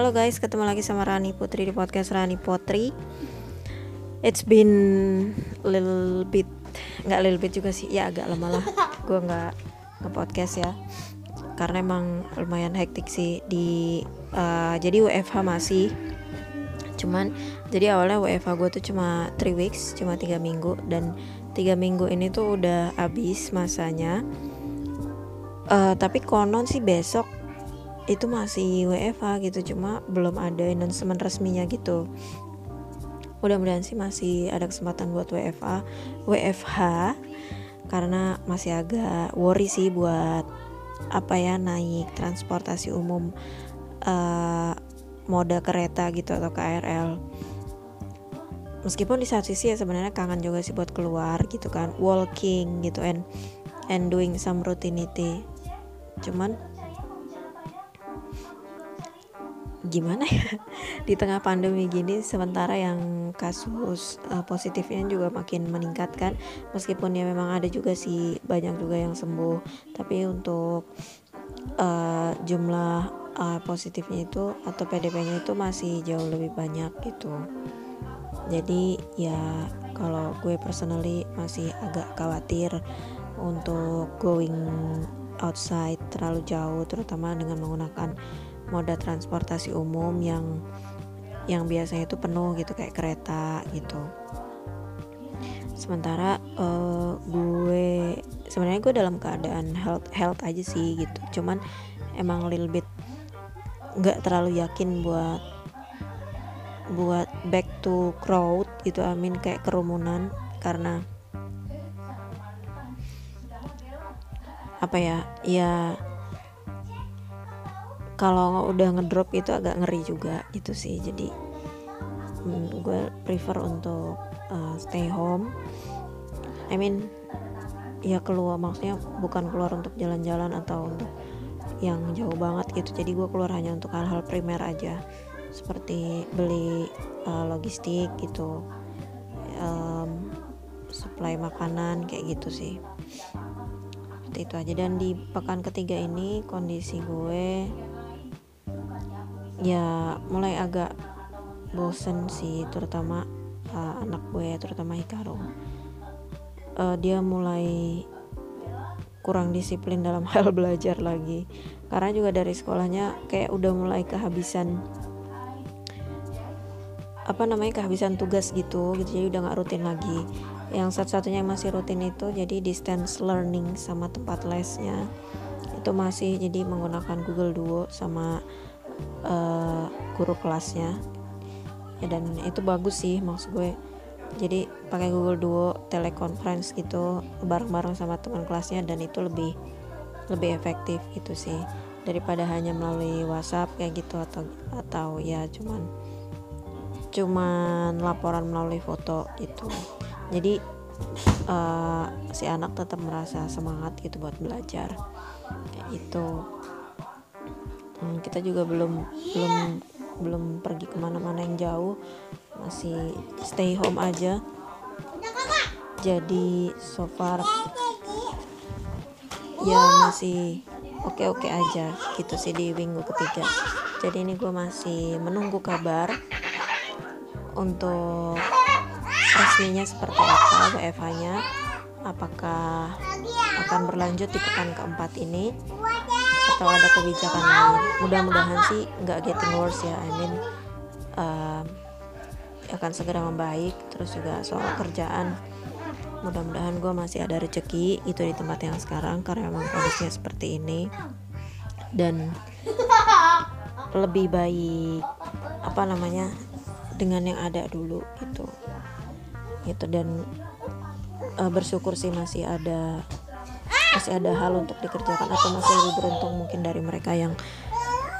Halo guys, ketemu lagi sama Rani Putri di podcast Rani Potri. It's been little bit, nggak little bit juga sih, ya agak lama lah. Gue nggak nge podcast ya, karena emang lumayan hektik sih di. Uh, jadi WFH masih, cuman jadi awalnya WFH gue tuh cuma 3 weeks, cuma tiga minggu dan tiga minggu ini tuh udah habis masanya. Uh, tapi konon sih besok itu masih WFH gitu cuma belum ada announcement resminya gitu. Mudah-mudahan sih masih ada kesempatan buat WFH WFH karena masih agak worry sih buat apa ya naik transportasi umum uh, moda kereta gitu atau KRL meskipun di satu sisi ya sebenarnya kangen juga sih buat keluar gitu kan walking gitu and and doing some routinity. Cuman gimana ya di tengah pandemi gini sementara yang kasus uh, positifnya juga makin meningkat kan meskipun ya memang ada juga sih banyak juga yang sembuh. Tapi untuk uh, jumlah uh, positifnya itu atau PDP-nya itu masih jauh lebih banyak gitu. Jadi ya kalau gue personally masih agak khawatir untuk going outside terlalu jauh terutama dengan menggunakan moda transportasi umum yang yang biasanya itu penuh gitu kayak kereta gitu. Sementara uh, gue sebenarnya gue dalam keadaan health health aja sih gitu. Cuman emang little bit nggak terlalu yakin buat buat back to crowd gitu I mean kayak kerumunan. Karena apa ya ya kalau udah ngedrop itu agak ngeri juga gitu sih. Jadi hmm, gue prefer untuk uh, stay home. I mean ya keluar maksudnya bukan keluar untuk jalan-jalan atau untuk yang jauh banget gitu. Jadi gue keluar hanya untuk hal-hal primer aja. Seperti beli uh, logistik gitu um, supply makanan kayak gitu sih. Seperti itu aja. Dan di pekan ketiga ini kondisi gue ya mulai agak bosen sih terutama uh, anak gue terutama Hikaru. Uh, dia mulai kurang disiplin dalam hal belajar lagi. Karena juga dari sekolahnya kayak udah mulai kehabisan apa namanya kehabisan tugas gitu gitu. Jadi udah nggak rutin lagi. Yang satu-satunya yang masih rutin itu jadi distance learning sama tempat lesnya. Itu masih jadi menggunakan Google Duo sama uh, guru kelasnya. Ya dan itu bagus sih maksud gue. Jadi pakai Google Duo teleconference gitu bareng-bareng sama teman kelasnya dan itu lebih lebih efektif gitu sih. Daripada hanya melalui WhatsApp kayak gitu atau atau ya cuman cuman laporan melalui foto gitu. Jadi uh, si anak tetap merasa semangat gitu buat belajar. Kayak itu hmm, kita juga belum belum belum pergi ke mana-mana yang jauh. Masih stay home aja. Jadi so far ya masih oke-oke aja gitu sih di minggu ketiga. Jadi ini gue masih menunggu kabar untuk resminya seperti apa WFH nya apakah akan berlanjut di pekan keempat ini atau ada kebijakan lain. Mudah-mudahan sih nggak getting worse ya I mean uh, akan segera membaik. Terus juga soal kerjaan mudah-mudahan gue masih ada rezeki itu di tempat yang sekarang karena memang kondisinya seperti ini. Dan lebih baik apa namanya dengan yang ada dulu gitu. Gitu dan uh, bersyukur sih masih ada masih ada hal untuk dikerjakan atau masih lebih beruntung mungkin dari mereka yang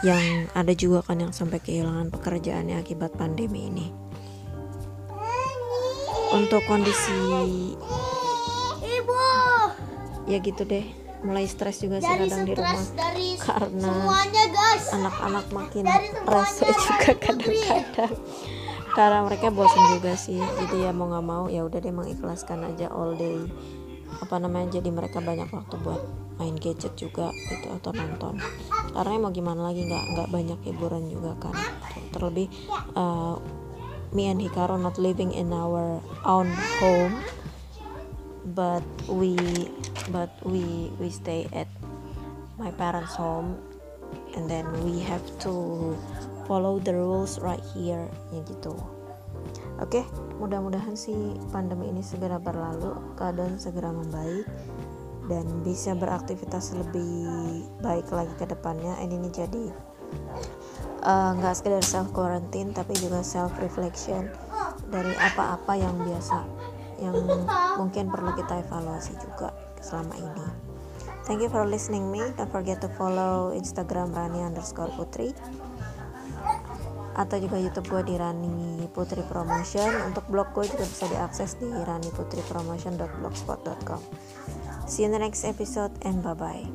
yang ada juga kan yang sampai kehilangan pekerjaannya akibat pandemi ini. Untuk kondisi ibu. Ya gitu deh. Mulai stres juga sih kadang di rumah. dari karena semuanya guys. anak-anak makin rese juga kadang-kadang. Karena mereka bosan juga sih. Jadi ya mau nggak mau ya udah deh mengikhlaskan aja all day apa namanya jadi mereka banyak waktu buat main gadget juga gitu atau nonton. Karena mau gimana lagi nggak nggak banyak hiburan juga kan. Terlebih uh, me and Hikaru not living in our own home but we but we we stay at my parents home and then we have to follow the rules right here ya gitu oke mudah-mudahan sih pandemi ini segera berlalu keadaan segera membaik dan bisa beraktivitas lebih baik lagi ke depannya. Ini jadi eh, nggak uh, sekedar self quarantine tapi juga self reflection dari apa-apa yang biasa yang mungkin perlu kita evaluasi juga selama ini. Thank you for listening me. Don't forget to follow instagram rani underscore putri atau juga YouTube gue di Rani Putri Promotion. Untuk blog gue juga bisa diakses di raniputripromotion.blogspot.com. See you in the next episode and bye bye.